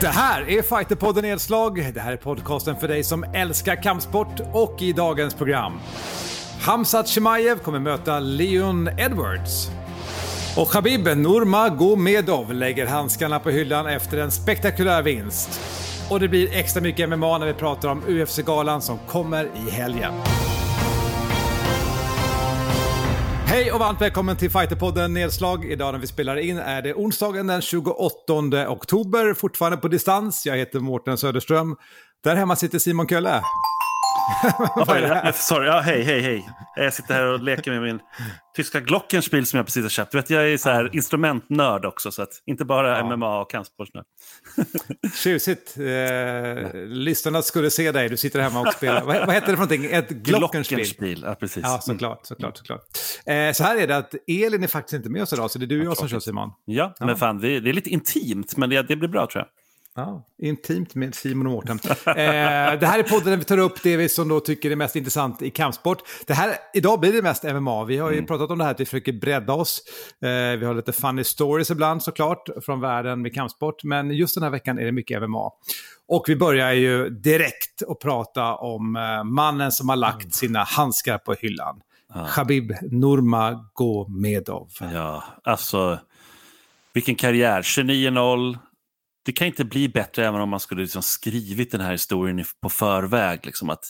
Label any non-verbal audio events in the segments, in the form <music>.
Det här är Fighterpodden Nedslag. Det här är podcasten för dig som älskar kampsport och i dagens program. Hamzat Chimaev kommer möta Leon Edwards. Och Khabib Nurmagomedov lägger handskarna på hyllan efter en spektakulär vinst. Och det blir extra mycket MMA när vi pratar om UFC-galan som kommer i helgen. Hej och varmt välkommen till Fighterpodden Nedslag. Idag när vi spelar in är det onsdagen den 28 oktober, fortfarande på distans. Jag heter Mårten Söderström. Där hemma sitter Simon Kölle. <laughs> Vad är det här? Sorry, ja, hej, hej, hej. Jag sitter här och leker med min tyska Glockenspiel som jag precis har köpt. Du vet, jag är så här instrumentnörd också, så att inte bara ja. MMA och kampsportsnörd. <laughs> Tjusigt. Eh, lyssnarna skulle se dig, du sitter hemma och spelar. vad, vad heter det för någonting? Ett Glockenspiel? Glockenspiel, ja precis. Ja, såklart. såklart, såklart. Eh, så här är det att Elin är faktiskt inte med oss idag, så det är du och jag som kör Simon. Ja, ja. men fan, det är, det är lite intimt, men det, det blir bra tror jag. Ja, intimt med Simon och Mårten. eh, det här är podden där vi tar upp det vi som då tycker är mest intressant i kampsport. Det här, idag blir det mest MMA. Vi har ju mm. pratat om det här att vi försöker bredda oss. Eh, vi har lite funny stories ibland såklart från världen med kampsport. Men just den här veckan är det mycket MMA. Och vi börjar ju direkt att prata om eh, mannen som har lagt mm. sina handskar på hyllan. Ja. Khabib Nurmagomedov. Ja, alltså vilken karriär. 29-0 det kan inte bli bättre även om man skulle liksom skrivit den här historien på förväg. Liksom att,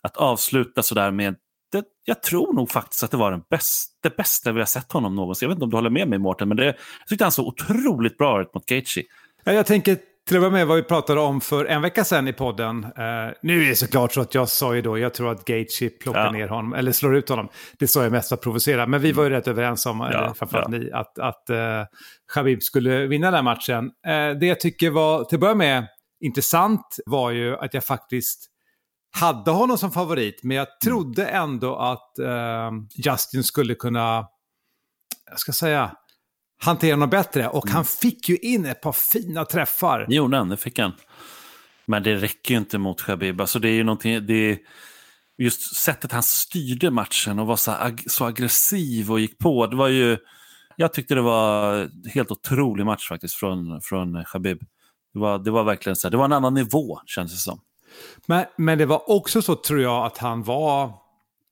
att avsluta sådär med det, jag tror nog faktiskt att det var den bäst, det bästa vi har sett honom någonsin. Jag vet inte om du håller med mig Mårten, men det, jag tyckte han såg otroligt bra ut mot Gaethje. Ja, jag tänker till att börja med vad vi pratade om för en vecka sedan i podden. Uh, nu är det såklart så att jag sa ju då, jag tror att Gaethje plockar ja. ner honom, eller slår ut honom. Det sa jag mest för att provocera, men vi var ju rätt överens om, ja, eller framförallt ja. ni, att, att uh, Khabib skulle vinna den matchen. Uh, det jag tycker var, till att börja med, intressant var ju att jag faktiskt hade honom som favorit, men jag mm. trodde ändå att uh, Justin skulle kunna, jag ska säga, hantera något bättre. Och mm. han fick ju in ett par fina träffar. Jo, det fick han. Men det räcker ju inte mot Khabib. Alltså det är ju någonting, det är just sättet han styrde matchen och var så, ag så aggressiv och gick på. Det var ju, jag tyckte det var en helt otrolig match faktiskt från, från Khabib. Det var, det var verkligen så här, det var en annan nivå känns det som. Men, men det var också så tror jag att han var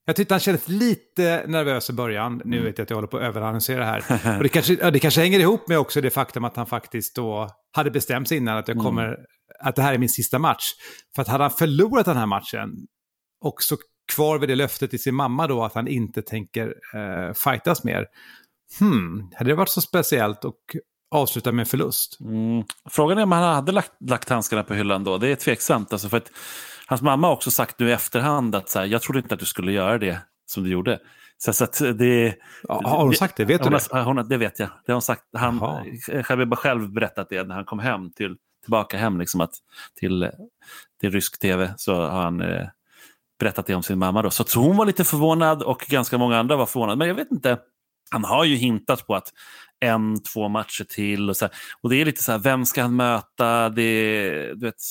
jag tyckte han kändes lite nervös i början. Nu mm. vet jag att jag håller på att överannonsera här. <laughs> Och det, kanske, ja, det kanske hänger ihop med också det faktum att han faktiskt då hade bestämt sig innan att, jag mm. kommer, mm. att det här är min sista match. För att hade han förlorat den här matchen och så kvar vid det löftet till sin mamma då att han inte tänker eh, fightas mer. Hmm, hade det varit så speciellt och avsluta med förlust? Mm. Frågan är om han hade lagt, lagt handskarna på hyllan då. Det är tveksamt. Alltså för att Hans mamma har också sagt nu i efterhand att så här, jag trodde inte att du skulle göra det som du gjorde. Så, så att det, ja, har hon sagt det? Vet du det? Hon, det vet jag. Det har hon sagt. Han, Khabib har själv berättat det när han kom hem till, tillbaka hem liksom att, till, till rysk tv. Så har han eh, berättat det om sin mamma. Då. Så, så hon var lite förvånad och ganska många andra var förvånade. Men jag vet inte. Han har ju hintat på att en, två matcher till. Och, så här, och det är lite så här, vem ska han möta? Det, du vet,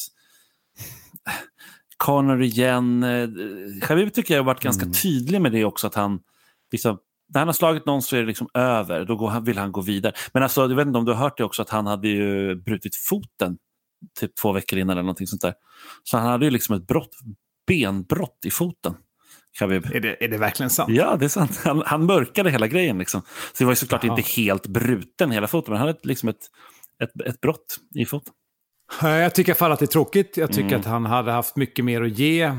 Connor igen. Eh, Khabib tycker jag har varit ganska mm. tydlig med det också. att han liksom, När han har slagit någon så är det liksom över. Då går, vill han gå vidare. Men alltså, jag vet inte om du har hört det också att han hade ju brutit foten typ två veckor innan eller någonting sånt där. Så han hade ju liksom ett brott, benbrott i foten. Khabib. Är det, är det verkligen sant? Ja, det är sant. Han, han mörkade hela grejen. Liksom. Så det var ju såklart Aha. inte helt bruten hela foten, men han hade liksom ett, ett, ett brott i foten. Jag tycker i alla fall att det är tråkigt. Jag tycker mm. att han hade haft mycket mer att ge. Eh,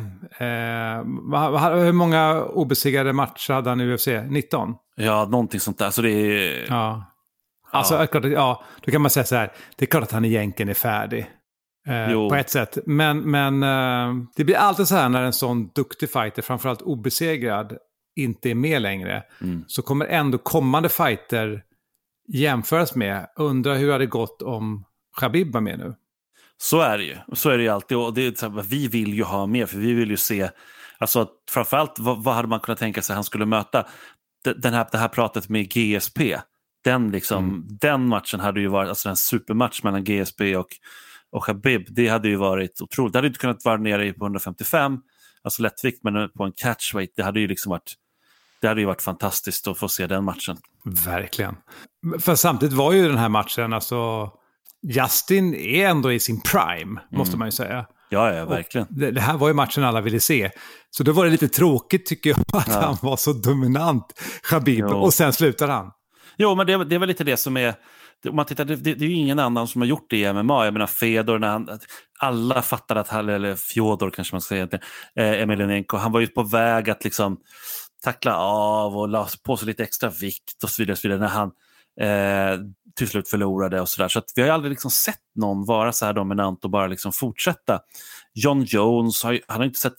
hur många obesegrade matcher hade han i UFC? 19? Ja, någonting sånt där. Så det är... Ja. Alltså, ja. ja, då kan man säga så här. Det är klart att han egentligen är färdig. Eh, på ett sätt. Men, men eh, det blir alltid så här när en sån duktig fighter, framförallt obesegrad, inte är med längre. Mm. Så kommer ändå kommande fighter jämföras med. Undrar hur det hade gått om Khabib var med nu. Så är det ju. Så är det ju alltid. Och det är vi vill ju ha mer, för vi vill ju se... Alltså, framförallt, vad, vad hade man kunnat tänka sig att han skulle möta? Den här, det här pratet med GSP. Den, liksom, mm. den matchen hade ju varit alltså en supermatch mellan GSP och, och Khabib. Det hade ju varit otroligt. Det hade inte kunnat vara nere på 155, alltså lättvikt, men på en catchweight. Det hade ju liksom varit det hade ju varit fantastiskt att få se den matchen. Verkligen. För samtidigt var ju den här matchen, alltså Justin är ändå i sin prime, måste Mm. man ju säga. Ja, ja, verkligen. Det, det här var ju matchen alla ville se. Så då var det lite tråkigt tycker jag <laughs> att Ja. han var så dominant, Khabib. Jo. Och sen slutar han. Jo, men det, det är väl lite det som är... Om man tittar, det, det, det är ju ingen annan som har gjort det i MMA. Jag menar Fedor, när han, alla fattade att han, eller Fjodor kanske man ska säga, eh, Emelianenko, han var ju på väg att liksom tackla av och la på sig lite extra vikt och så vidare, och så vidare när han eh, till slut förlorade och sådär. Så att vi har ju aldrig liksom sett någon vara så här dominant och bara liksom fortsätta. John Jones, har han har inte sett,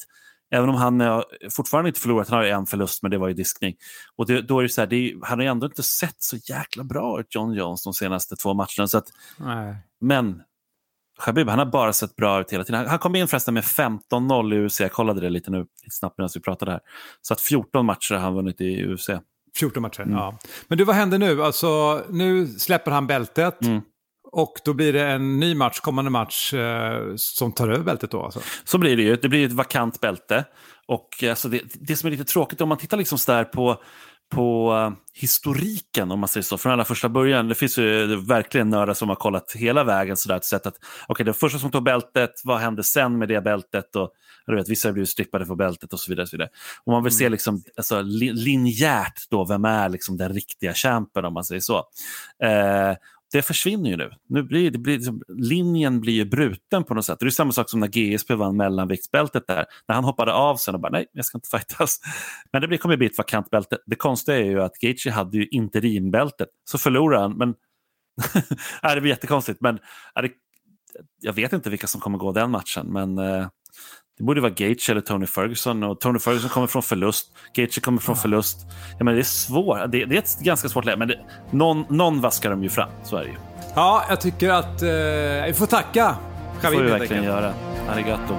även om han har fortfarande inte förlorat, han har ju en förlust men det var ju diskning. Och det, då är det så här, det är, han har ju ändå inte sett så jäkla bra ut, John Jones, de senaste två matcherna. Så att, men Khabib, han har bara sett bra ut hela tiden. Han- Han kom in förresten med 15-0 i UFC, jag kollade det lite nu lite snabbt medan vi pratade här. Så att 14 matcher har han vunnit i UFC. 14 matcher, Mm. ja. Men du, vad händer nu? Alltså, nu släpper han bältet. Mm. Och då blir det en ny match, kommande match, eh, som tar över bältet då alltså? Så blir det ju. Det blir ett vakant bälte. Och alltså det, det som är lite tråkigt, om man tittar liksom så där på, på eh, historiken, om man säger så, från allra första början. Det finns ju verkligen nördar som har kollat hela vägen så där, sett att okej, den första som tog bältet, vad hände sen med det bältet? Och, du vet, vissa har blivit strippade för bältet och så vidare. Och så vidare. Och man vill se liksom, alltså, li, linjärt då, vem är liksom den riktiga champen om man säger så. Eh, det försvinner ju nu. nu blir, det blir, liksom, linjen blir ju bruten på något sätt. Det är samma sak som när GSP vann mellanviktsbältet där. När han hoppade av sen och bara nej, jag ska inte fightas. <laughs> Men det kommer bli ett vakant bälte. Det konstiga är ju att Gaethje hade ju interimbältet. Så förlorade han, men <laughs> det blir jättekonstigt. Men det, jag vet inte vilka som kommer gå den matchen, men eh, det borde vara Gaethje eller Tony Ferguson. Och Tony Ferguson kommer från förlust. Gaethje kommer från förlust. Ja, men det är svårt. Det, det är ett ganska svårt läge, men det, någon, någon vaskar de ju fram. Så är det ju. Ja, jag tycker att eh, vi får tacka Det Khabib får vi verkligen göra. Arigato.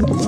Ett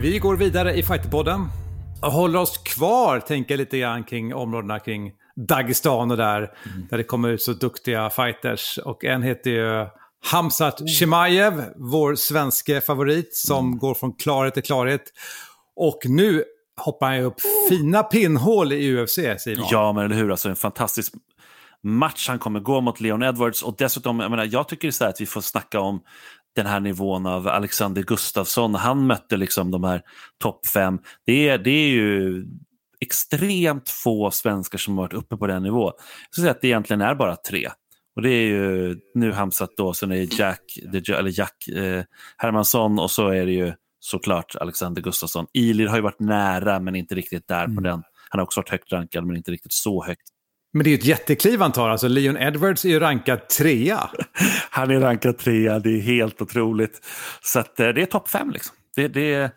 Vi går vidare i Fighterpodden. Och håller oss kvar, tänker lite grann kring områdena kring Dagestan och där. Där det kommer ut så duktiga fighters. Och en heter ju Hamzat Chimaev, vår svenske favorit som går från klarhet till klarhet. Och nu hoppar han ju upp fina pinnhål i UFC, Simon. Ja, men eller hur. Alltså, en fantastisk match han kommer gå mot Leon Edwards. Och dessutom, jag, menar, jag tycker så här att vi får snacka om den här nivån av Alexander Gustafsson. Han mötte liksom de här topp fem. Det är, det är ju extremt få svenskar som har varit uppe på den nivån. Jag skulle säga att det egentligen är bara tre. Och det är ju nu Hamzat då, sen är det Jack, eller Jack eh, Hermansson och så är det ju såklart Alexander Gustafsson. Ilir har ju varit nära men inte riktigt där på den. Han har också varit högt rankad men inte riktigt så högt. Men det är ju ett jättekliv han tar. Alltså Leon Edwards är ju rankad trea. <laughs> Han är rankad trea, det är helt otroligt. Så att, eh, det är topp fem liksom. Det, det,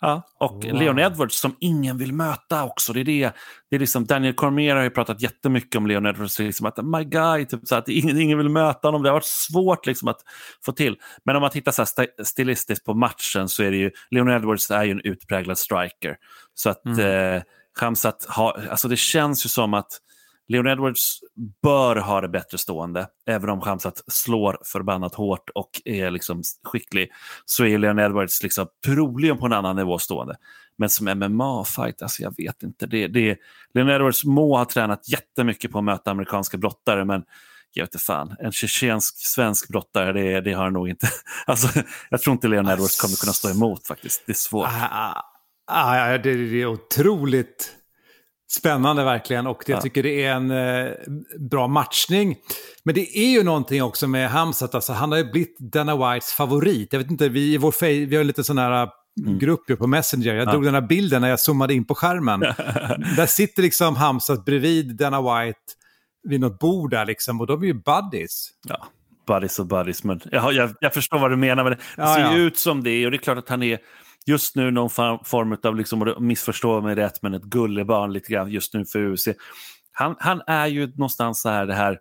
ja. Och Leon Edwards som ingen vill möta också. Det är det. Det är liksom, Daniel Cormier har ju pratat jättemycket om Leon Edwards. Liksom att my guy, typ, så att ingen, ingen vill möta honom. Det har varit svårt liksom, att få till. Men om man tittar så här stilistiskt på matchen så är det ju, Leon Edwards är ju en utpräglad striker. Så att eh, Khamzat har, alltså det känns ju som att Leon Edwards bör ha det bättre stående. Även om Khamzat slår förbannat hårt och är liksom skicklig så är Leon Edwards liksom troligen på en annan nivå stående. Men som MMA-fight, alltså jag vet inte. Det, det, Leon Edwards må ha tränat jättemycket på att möta amerikanska brottare men jag vet inte fan, en tjetjensk svensk brottare, det, det har han nog inte. <laughs> Alltså, jag tror inte Leon Edwards kommer kunna stå emot faktiskt. Det är svårt. Ah, ah, ah, det, det är otroligt spännande verkligen och jag Ja. tycker det är en eh, bra matchning. Men det är ju någonting också med Hamzat, alltså, han har ju blivit Dana Whites favorit. Jag vet inte, vi i vår fej- vi har lite sån här eh, grupp ju på Messenger. Jag drog den här bilden när jag zoomade in på skärmen. <laughs> där sitter liksom Hamzat bredvid Dana White vid något bord där liksom och de är ju buddies. Ja, buddies och buddies. Men jag, jag, jag förstår vad du menar. Men det, Ja, ser ja. ut som det och det är klart att han är just nu någon form av, liksom, missförstå mig rätt, men ett gullebarn lite grann just nu för UFC. Han, han är ju någonstans så här det här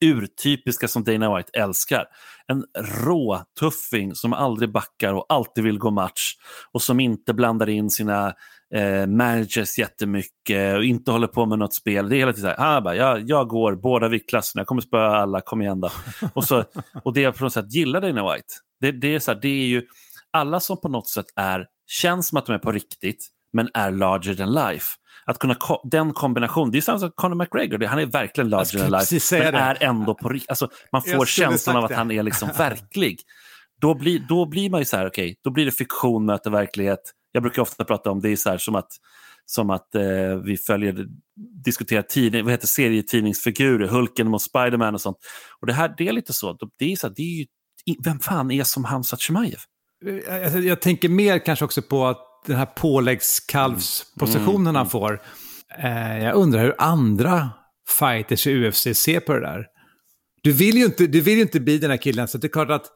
urtypiska som Dana White älskar. En rå tuffing som aldrig backar och alltid vill gå match och som inte blandar in sina eh, managers jättemycket och inte håller på med något spel. Det är hela tiden så här, ah, bara, jag, jag går båda viktklasserna, jag kommer spöa alla, kom igen då. och, så, och det jag på något sätt gillar Dana White, det, det, är så här, det är ju alla som på något sätt är, känns som att de är på riktigt, men är larger than life. Att kunna den kombinationen, det är samma som Conor McGregor, han är verkligen larger than life, men det. är ändå på riktigt. Alltså, man får känslan av att det. han är liksom verklig. Då blir, då blir man ju så här, okej, okay, då blir det fiktion möter verklighet. Jag brukar ofta prata om det är så här som att, som att eh, vi följer, diskuterar tidning, vad heter serietidningsfigurer, Hulken mot Spiderman och sånt. Och det här, det är lite så, det är, så här, det är ju, vem fan är som Hamzat Chimaev? Jag, eh, jag tänker mer kanske också på att den här påläggskalvspositionen mm. han får. Eh, jag undrar hur andra fighters i UFC ser på det där. Du vill ju inte, du vill ju inte bli den här killen, så det är klart att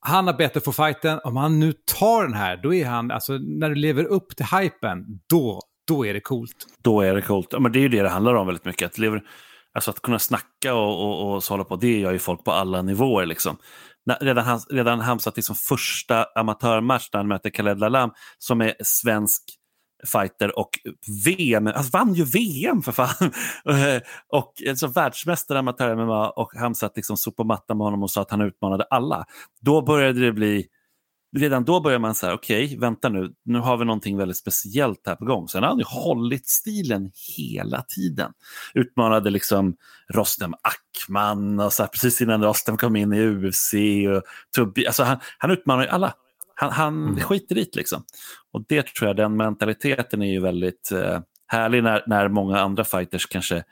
han har bett att få fighten. Om han nu tar den här, då är han, alltså när du lever upp till hypen, då, då är det coolt. Då är det coolt. Ja, men det är ju det det handlar om väldigt mycket. Att, lever, alltså att kunna snacka och, och, och så hålla på, det gör ju folk på alla nivåer. Liksom redan, redan Hamzat liksom första amatörmatch när han möter Khaled Lalam som är svensk fighter och VM, alltså vann ju VM för fan! <laughs> och alltså, världsmästare amatör-MMA och Hamzat liksom sopade mattan med honom och sa att han utmanade alla. Då började det bli redan då börjar man säga, okej, okay, vänta nu, nu har vi någonting väldigt speciellt här på gång. Sen har han ju hållit stilen hela tiden. Utmanade liksom Rostem Ackman och så här, precis innan Rostem kom in i UFC. Och Tubbi, alltså han, han utmanar ju alla. Han, han mm. skiter dit liksom. Och det tror jag, den mentaliteten är ju väldigt eh, härlig när, när många andra fighters kanske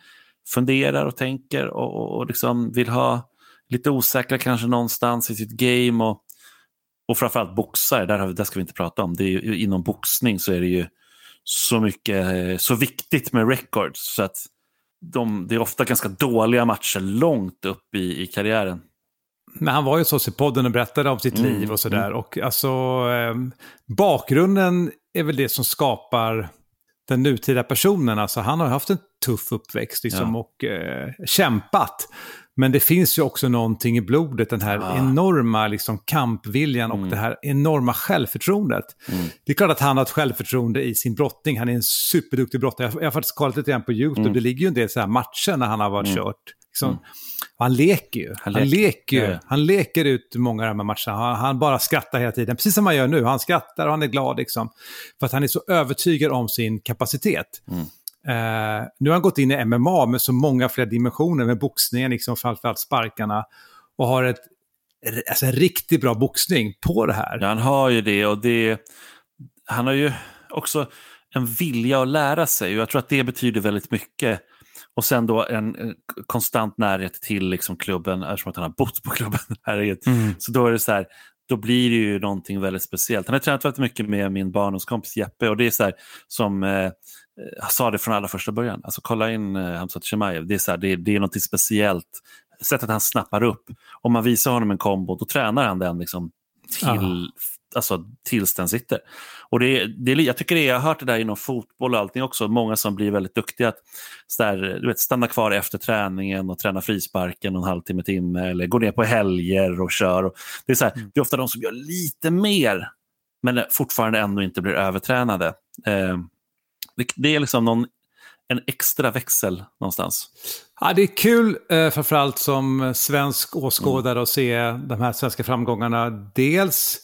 funderar och tänker och, och, och liksom vill ha lite osäkra kanske någonstans i sitt game och och framförallt boxare, där, där ska vi inte prata om. Det är, inom boxning så är det ju så mycket, så viktigt med records. Så att de, det är ofta ganska dåliga matcher långt upp i, i karriären. Men han var ju så i podden och berättade om sitt mm, liv och sådär. Mm. Och alltså, eh, bakgrunden är väl det som skapar den nutida personen. Alltså, han har haft en tuff uppväxt liksom, ja. och eh, kämpat. Men det finns ju också någonting i blodet, den här ah. enorma liksom, kampviljan och mm. det här enorma självförtroendet. Mm. Det är klart att han har ett självförtroende i sin brottning, han är en superduktig brottare. Jag, jag har faktiskt kollat lite grann på YouTube, mm. det ligger ju en del så här matcher när han har varit mm. kört. Liksom, mm. han leker ju. Han, han leker, ju. Ja. Han leker ut många av de här matcherna. Han, han, bara skrattar hela tiden, precis som han gör nu. Han skrattar och han är glad liksom. För att han är så övertygad om sin kapacitet. Uh, nu har han gått in i MMA med så många fler dimensioner med boxningen, liksom framförallt sparkarna. Och har ett, alltså en riktigt bra boxning på det här. Ja, han har ju det och det, han har ju också en vilja att lära sig och jag tror att det betyder väldigt mycket. Och sen då en, konstant närhet till liksom klubben, eftersom att han har bott på klubben. mm. Så då är det så här, då blir det ju någonting väldigt speciellt. Han har tränat väldigt mycket med min barndomskompis Jeppe och det är så här som eh, sa det från allra första början. Alltså kolla in eh, Hamzat Chimaev. Det är, så här, det, det är något speciellt. Sättet han snappar upp. Om man visar honom en kombo, då tränar han den liksom till, alltså, tills den sitter. Och det, det, jag tycker det, jag har hört det där inom fotboll och allting också. Många som blir väldigt duktiga att så där, du vet, stanna kvar efter träningen och träna frisparken en halvtimme, timme eller gå ner på helger och kör. Och det, är så här, mm. det är ofta de som gör lite mer men fortfarande ändå inte blir övertränade. Eh, det, det är liksom någon, en extra växel någonstans. Ja, det är kul, eh, framförallt som svensk åskådare, mm. att se de här svenska framgångarna. Dels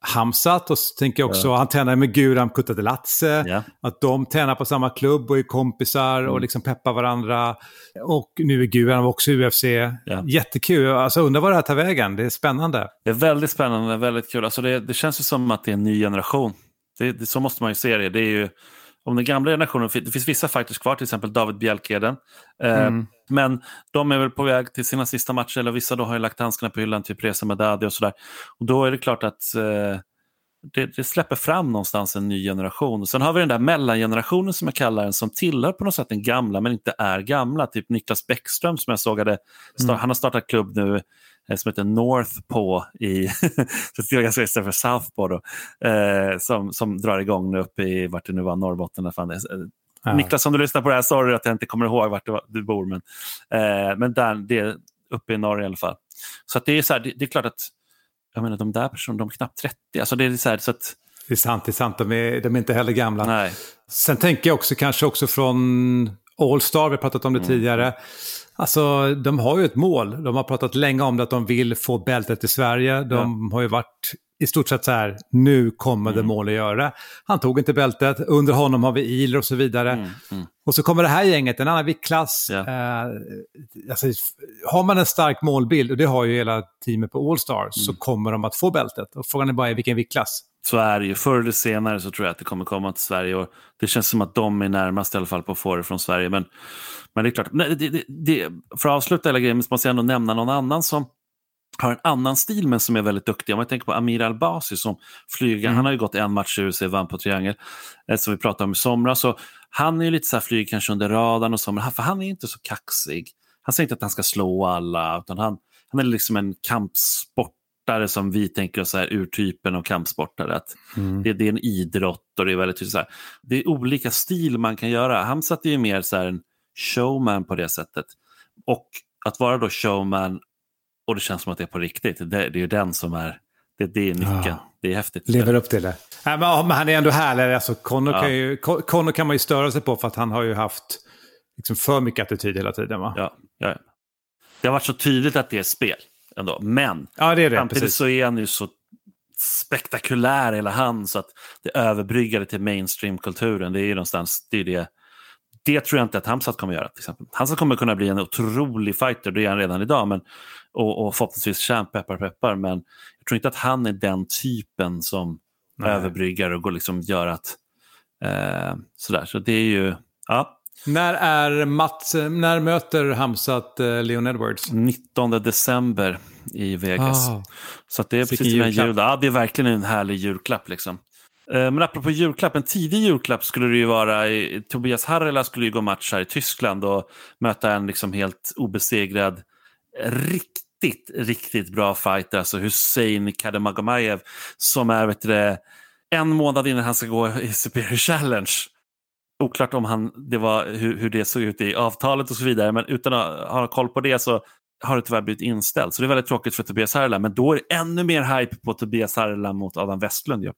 Hamsat och så tänker jag också, ja. han tränar med Guram Kutatelatse, ja. att de tränar på samma klubb och är kompisar mm. och liksom peppar varandra. Och nu är Guram också UFC. Ja. Jättekul, alltså undrar vad det här tar vägen, det är spännande. Det är väldigt spännande, väldigt kul. Alltså det, det känns ju som att det är en ny generation. Det, det, så måste man ju se det. Det är ju om den gamla generationen, det finns vissa fighters kvar, till exempel David Bjelkeden. Eh, mm. Men de är väl på väg till sina sista matcher, eller vissa då har ju lagt handskarna på hyllan, typ Reza Medadi och sådär. Och då är det klart att eh, det, det, släpper fram någonstans en ny generation. Sen har vi den där mellangenerationen som jag kallar den, som tillhör på något sätt den gamla men inte är gamla. Typ Niklas Bäckström som jag sågade, mm. han har startat klubb nu som heter North på i, <laughs> ganska istället för South på då, eh, som, som drar igång nu uppe i, vart det nu var, Norrbotten. Fan det är. Ja. Niklas, om du lyssnar på det här, sorry att jag inte kommer ihåg vart du bor, men, eh, men där, det är uppe i norr i alla fall. Så det är så här, det, det, är klart att jag menar, de där personerna, de är knappt 30. Alltså det är så, här, så att, det är sant, det är sant. De är, de är inte heller gamla. Nej. Sen tänker jag också kanske också från All-Star, vi har pratat om det mm. tidigare. Alltså, de har ju ett mål. De har pratat länge om det, att de vill få bältet i Sverige. De ja. har ju varit i stort sett så här, nu kommer mm. det mål att göra. Han tog inte bältet, under honom har vi Iler och så vidare. Mm. Mm. Och så kommer det här gänget, en annan viktklass. Ja. Eh, alltså, har man en stark målbild, och det har ju hela teamet på All-Star, så mm. kommer de att få bältet. Och frågan är bara i vilken viktklass. Så är det ju. Förr eller senare så tror jag att det kommer komma till Sverige. Och det känns som att de är närmast i alla fall på att få det från Sverige. Men, men det är klart, det, det, det, för att avsluta hela grejen måste jag ändå nämna någon annan som har en annan stil men som är väldigt duktig. Om jag tänker på Amir Albasi som flyger, mm. han har ju gått en match i UFC, vann på triangel, eh, som vi pratade om i somras. Så han är ju lite så här, flyger kanske under radarn och så, men för han är inte så kaxig. Han säger inte att han ska slå alla, utan han, han är liksom en kampsportare som vi tänker oss här urtypen av kampsportare. Att mm. det, det, är en idrott och det är väldigt så här, det är olika stil man kan göra. Hamzat är ju mer så här en showman på det sättet. Och att vara då showman och det känns som att det är på riktigt. Det, det är ju den som är, det, det är nyckeln. Ja. Det är häftigt. Lever upp till det. Nej, men, men han är ändå härlig. Alltså, Connor, ja. kan ju, Connor kan man ju störa sig på för att han har ju haft liksom, för mycket attityd hela tiden. Va? Ja, ja. Det har varit så tydligt att det är spel ändå. Men ja, det är det, samtidigt precis. så är han ju så spektakulär hela han så att det överbryggade till mainstream-kulturen. Det är ju någonstans, det är det det tror jag inte att Hamzat kommer göra. Till exempel. Hamzat kommer kunna bli en otrolig fighter, det är han redan idag, men, och, och förhoppningsvis champ, peppar peppar. Men jag tror inte att han är den typen som Nej. överbryggar och går liksom gör att... Eh, sådär, så det är ju... Ja. När, är Mats, när möter Hamzat eh, Leon Edwards? 19 december i Vegas. Ah. Så det är precis som en jul. Ja, det är verkligen en härlig julklapp. Liksom. Eh, men apropå julklapp, en tidig julklapp skulle det ju vara. Tobias Harrela skulle ju gå match här i Tyskland och möta en liksom helt obesegrad, riktigt, riktigt bra fighter, alltså Hussein Kademagamajev, som är vet du, en månad innan han ska gå i Superior Challenge. Oklart om han, det var, hur, hur det såg ut i avtalet och så vidare, men utan att ha koll på det så har det tyvärr blivit inställt. Så det är väldigt tråkigt för Tobias Harrela, men då är det ännu mer hype på Tobias Harrela mot Adam Westlund. Ja.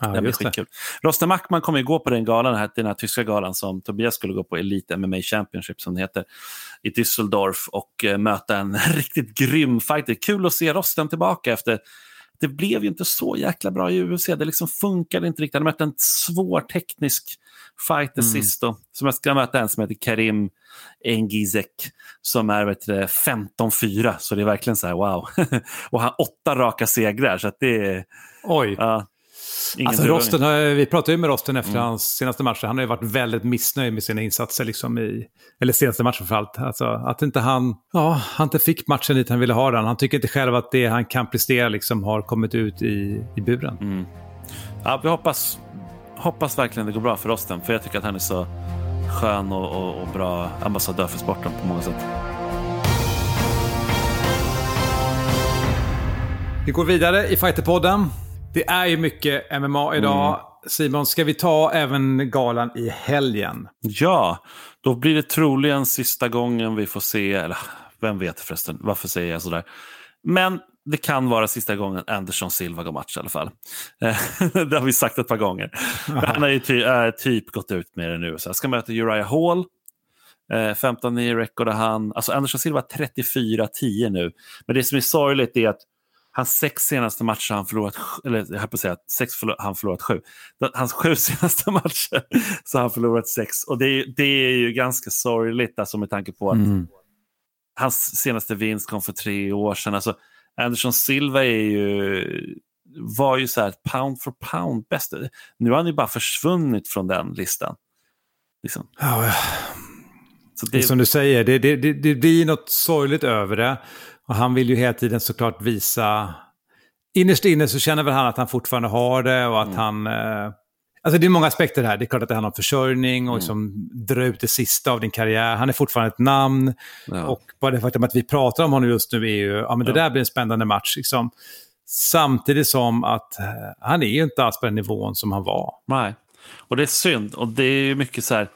Ja, det blir skitkul. Rosten Mackman kommer ju gå på den galan, här, den här tyska galan som Tobias skulle gå på, Elite MMA Championship som det heter, i Düsseldorf och uh, möta en <laughs> riktigt grym fighter. Kul att se Rosten tillbaka efter det blev ju inte så jäkla bra i UFC. Det liksom funkade inte riktigt. Han mötte en svår teknisk fighter mm. sist. Då, som jag ska möta en som heter Karim Engizek som är 15-4. Så det är verkligen så här wow. <laughs> och han har åtta raka segrar. Så det är, Oj. Ja, alltså, Rosten, vi pratade ju med Rosten efter mm. hans senaste matcher. Han har ju varit väldigt missnöjd med sina insatser, liksom i, eller senaste matchen framförallt. Alltså, att inte han, ja, han inte fick matchen dit han ville ha den. Han tycker inte själv att det han kan prestera liksom, har kommit ut i, i buren. Mm. Ja, vi hoppas, hoppas verkligen det går bra för Rosten, för jag tycker att han är så skön och, och, och bra ambassadör för sporten på många sätt. Vi går vidare i Fighterpodden. Det är ju mycket MMA idag. Mm. Simon, ska vi ta även galan i helgen? Ja, då blir det troligen sista gången vi får se, eller vem vet förresten, varför säger jag sådär? Men det kan vara sista gången Anderson Silva går match i alla fall. <laughs> det har vi sagt ett par gånger. Han har ju ty äh, typ gått ut med det nu. Så jag ska möta Uriah Hall. Eh, 15 i record han. Alltså Anderson Silva 34-10 nu. Men det som är sorgligt är att Hans sex senaste matcher han förlorat, eller jag höll på att säga sex förlor, han förlorat sju. Hans sju <laughs> senaste matcher så har han förlorat sex. Och det är, det är ju ganska sorgligt alltså med tanke på att mm. hans senaste vinst kom för tre år sedan. Alltså, Anderson Silva är ju, var ju så här pound for pound bäst. Nu har han ju bara försvunnit från den listan. Liksom. Ja, så det... det är som du säger, det, det, det, det blir något sorgligt över det. Och han vill ju hela tiden såklart visa... Innerst inne så känner väl han att han fortfarande har det och att mm. han... Eh, Alltså det är många aspekter här. Det är klart att det handlar om försörjning och Mm. liksom dra ut det sista av din karriär. Han är fortfarande ett namn. Ja. Och bara det faktum att vi pratar om honom just nu är ju, ja men det Ja. där blir en spännande match. Liksom. Samtidigt som att eh, han är ju inte alls på den nivån som han var. Nej, och det är synd. Och det är ju mycket så här,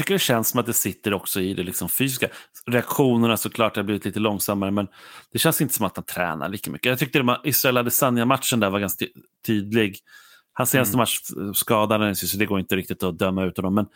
tycker det känns som att det sitter också i det liksom fysiska. Reaktionerna såklart har blivit lite långsammare, men det känns inte som att han tränar lika mycket. Jag tyckte här Israel Adesanya-matchen där var ganska ty- tydlig. Hans senaste match skadades så det går inte riktigt att döma ut honom. Men,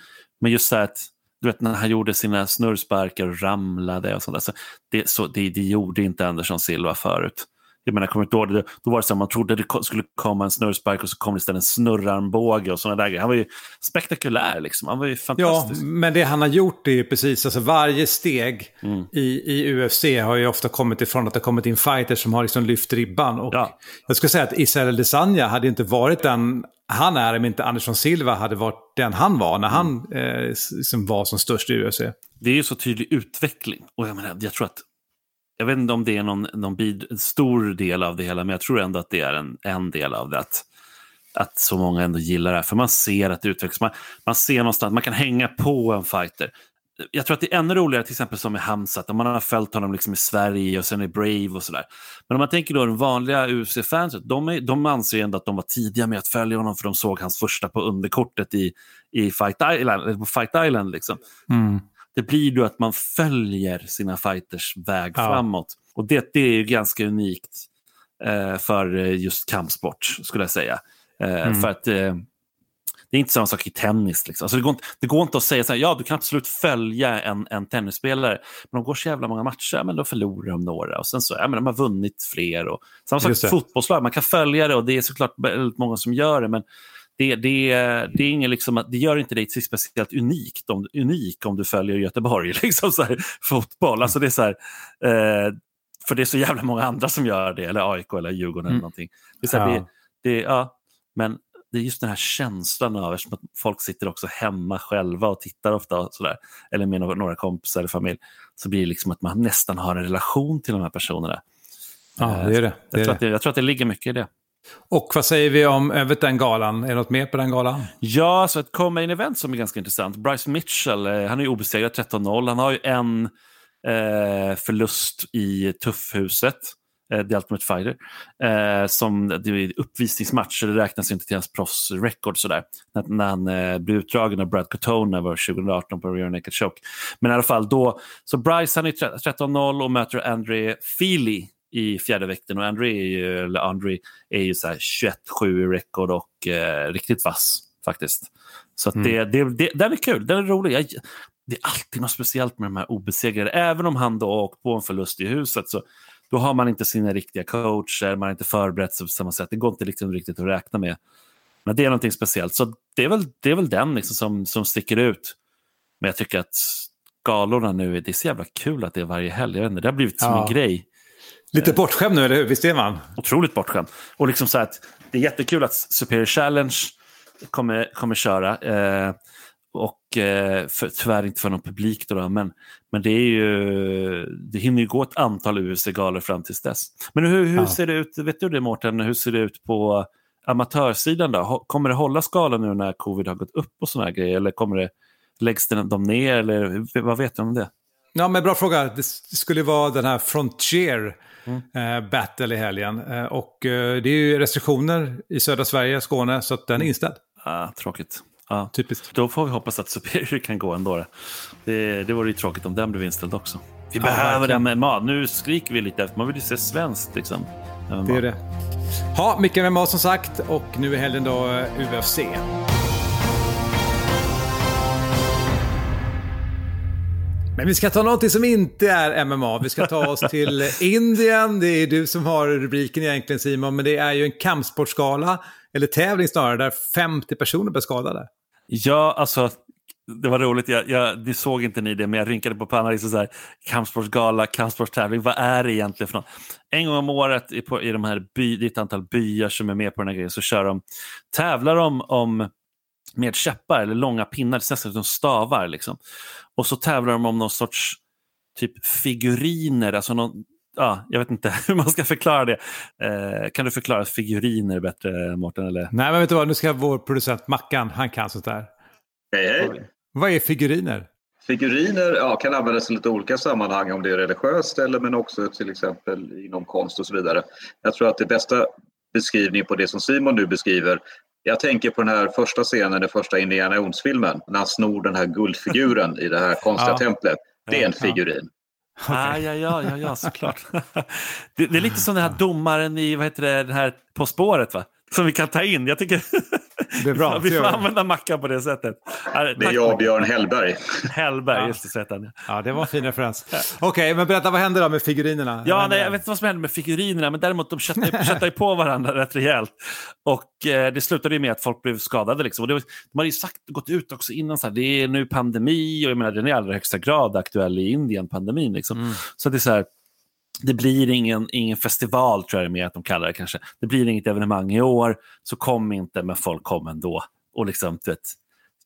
men just så här att, du vet när han gjorde sina snurrsparkar och ramlade och sånt där. Så det, så, det, det gjorde inte Anderson Silva förut. Jag menar, kommer inte ihåg det, då var det så att man trodde det skulle komma en snurrspark och så kom det istället en snurrarmbåge och sådana där grejer. Han var ju spektakulär liksom. Han var ju Ja, fantastisk. men det han har gjort är ju precis, alltså varje steg Mm. i, i UFC har ju ofta kommit ifrån att det har kommit in fighters som har liksom lyft ribban. Och Ja. Jag skulle säga att Israel Adesanya hade inte varit den han är om inte Anderson Silva hade varit den han var när han eh, liksom var som störst i UFC. Det är ju så tydlig utveckling. Och jag menar, jag tror att jag vet inte om det är någon, någon bid, en stor del av det hela, men jag tror ändå att det är en, en del av det. Att, att så många ändå gillar det här, för man ser att det utvecklas. Man, man ser någonstans, man kan hänga på en fighter. Jag tror att det är ännu roligare till exempel som med Hamzat, om man har följt honom liksom i Sverige och sen i Brave och sådär. Men om man tänker då den vanliga UFC-fanset, de, är- de anser ju ändå att de var tidiga med att följa honom för de såg hans första på underkortet i, i Fight Island. eller På Fight Island liksom mm det blir ju att man följer sina fighters väg Ja. framåt. Och det, det är ju ganska unikt eh, för eh, just kampsport, skulle jag säga. Eh, För att eh, det är inte samma sak i tennis. Liksom. Alltså det, går inte, det går inte att säga så här, ja du kan absolut följa en, en tennisspelare, men de går så jävla många matcher, ja, men då förlorar de några. Och sen så, ja, men de har vunnit fler. Och, samma sak med det. fotbollslag, man kan följa det och det är såklart väldigt många som gör det, men det, det, det, är ingen liksom, att- det gör inte dig till speciellt unikt om, unik om du följer Göteborg, <laughs> liksom så här, fotboll. Alltså det är så här, eh, för det är så jävla många andra som gör det, eller AIK eller Djurgården eller någonting. Det är så här, Ja. det, det, ja, men det är just den här känslan av, eftersom att folk sitter också hemma själva och tittar ofta, så där, eller med några, kompisar eller familj, så blir det liksom att man nästan har en relation till de här personerna. Ja, det är det. det, Jag tror, att det. det jag tror att det ligger mycket i det. Och vad säger vi om eh, övrigt den galan? Är det något mer på den galan? Ja, så ett co-main event som är ganska intressant. Bryce Mitchell, eh, han är ju obesegrad 13-0. Han har ju en eh, förlust i tuffhuset, eh, The Ultimate Fighter. Eh, som det är uppvisningsmatch, så det räknas inte till hans proffsrekord sådär. När, när han eh, blev utdragen av Brad Cotone var 2018 på Rear Naked Choke. Men i alla fall då, så Bryce han är 13-0 och möter Andre Feely i fjärde vikten och Andre är ju, eller Andre är ju så här 21-7 i rekord och eh, riktigt vass faktiskt. Så att det, det, det, den är kul, den är rolig. Jag, det är alltid något speciellt med de här obesegrade. Även om han då åkt på en förlust i huset så då har man inte sina riktiga coacher, man har inte förberett sig på samma sätt. Det går inte liksom riktigt att räkna med. Men det är någonting speciellt. Så det är väl, det är väl den liksom som, som sticker ut. Men jag tycker att galorna nu, det är så jävla kul att det är varje helg. Jag vet inte, det har blivit som Ja. en grej. Lite bortskämd nu, eller hur? Visst är man? Otroligt bortskämd. Och liksom så att det är jättekul att Superior Challenge kommer, kommer köra. Eh, och eh, för, tyvärr inte för någon publik då, då men, men det är ju, det hinner ju gå ett antal UFC-galor fram tills dess. Men hur, hur Ja. ser det ut, vet du det Mårten, hur ser det ut på amatörsidan då? Kommer det hålla skalan nu när covid har gått upp och sådana grejer? Eller kommer det, läggs de ner? Eller vad vet du om det? Ja, men bra fråga. Det skulle vara den här Frontier eh, Battle i helgen. Eh, och eh, det är ju restriktioner i södra Sverige, Skåne, så att den är inställd. Ah, tråkigt. Ah. Typiskt. Då får vi hoppas att Superior kan gå ändå. då. Det, det vore ju tråkigt om den blev inställd också. Vi Ja, behöver verkligen. mat. Nu skriker vi lite efter, man vill ju se svenskt liksom. Det är det. Ja, mycket MMA som sagt och nu är helgen då UFC. Men vi ska ta någonting som inte är MMA. Vi ska ta oss till <laughs> Indien. Det är du som har rubriken egentligen Simon, men det är ju en kampsportskala, eller tävling snarare, där 50 personer blev skadade. Ja, alltså det var roligt. Jag, jag, det såg inte ni det, men jag rynkade på pannan. Liksom så här, kampsportsgala, kampsportstävling. Vad är det egentligen för något? En gång om året i, på, i de här by, det är ett antal byar som är med på den här grejen så kör de, tävlar de om med käppar eller långa pinnar, det ser ut som stavar. Liksom. Och så tävlar de om någon sorts typ figuriner, alltså någon, ja, jag vet inte <laughs> hur man ska förklara det. Eh, kan du förklara figuriner bättre, Mårten? Eller? Nej, men vet du vad? Nu ska vår producent Mackan, han kan sånt där. Hej, hej. Vad är figuriner? Figuriner ja, kan användas i lite olika sammanhang om det är religiöst eller men också till exempel inom konst och så vidare. Jag tror att det bästa beskrivningen på det som Simon nu beskriver jag tänker på den här första scenen, den första Indiana Jones-filmen, när han snor den här guldfiguren i det här konstiga Ja. templet. Det är en figurin. Ah, ja, ja, ja, ja, såklart. <laughs> det, det är lite som den här domaren i vad heter det, den här På spåret, va? Som vi kan ta in. Jag tycker Det är <laughs> bra, vi får använda Mackan på det sättet. Det är jag, Björn Hellberg. Hellberg, just det, så heter han. Ja, det var en fin referens. Okej, men berätta, vad händer då med figurinerna? Ja, nej, jag vet inte vad som händer med figurinerna, men däremot de köttar, <laughs> köttar ju på varandra rätt rejält. Och eh, det slutade ju med att folk blev skadade. Liksom. Och det var, de hade ju sagt, gått ut också innan, så här, det är nu pandemi och jag menar, den är i allra högsta grad aktuell i Indien, pandemin. Liksom. Så det är så här, det blir ingen, ingen festival, tror jag det är mer att de kallar det kanske. Det blir inget evenemang i år, så kom inte, men folk kom ändå. Och liksom, du vet,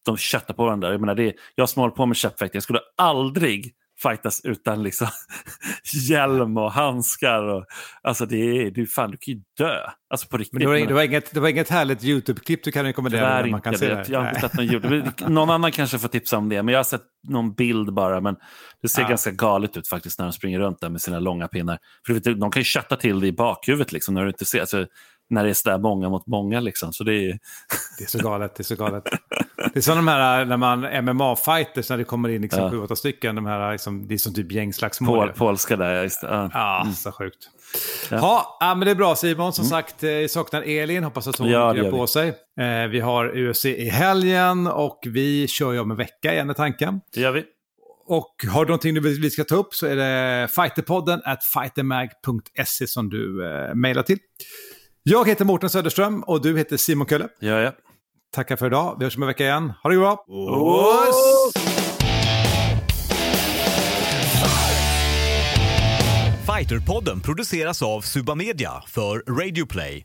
de köttar på varandra. Jag, menar, det är, jag som håller på med käppfäktning, jag skulle aldrig fightas utan liksom <laughs> hjälm och handskar. Och, alltså det är, du, fan, du kan ju dö. Alltså på riktigt. Men det, var, det, var inget, det var inget härligt YouTube-klipp du kan rekommendera? Tyvärr där man inte. kan Jag, se det? jag har inte sett någon ljud. <laughs> Någon annan kanske får tipsa om det, men jag har sett någon bild bara. Men det ser Ja. ganska galet ut faktiskt när de springer runt där med sina långa pinnar. För du vet, de kan ju kötta till det i bakhuvudet liksom, när du inte ser. Alltså, när det är sådär många mot många. Liksom. Så det är, Det är så galet, det är så galet. <laughs> Det är som de här när man MMA-fighters, när det kommer in liksom Ja. sju, åtta stycken. De här, liksom, det är som typ gängslagsmål. pol, polska där, ja, just det. Ja. Ja, så sjukt. Ja. Ja. Men det är bra Simon. Som sagt, eh, jag saknar Elin. Hoppas att hon Ja, gör på sig. Eh, vi har UFC i helgen och vi kör ju om en vecka igen är tanken. Det gör vi. Och har du någonting du vill vi ska ta upp så är det fighterpodden at fightermag.se som du eh, mejlar till. Jag heter Mårten Söderström och du heter Simon Kölle. Ja, ja. Tackar för idag. Vi hörs om en vecka igen. Ha det bra! Fighterpodden produceras av Subamedia för Radio Play.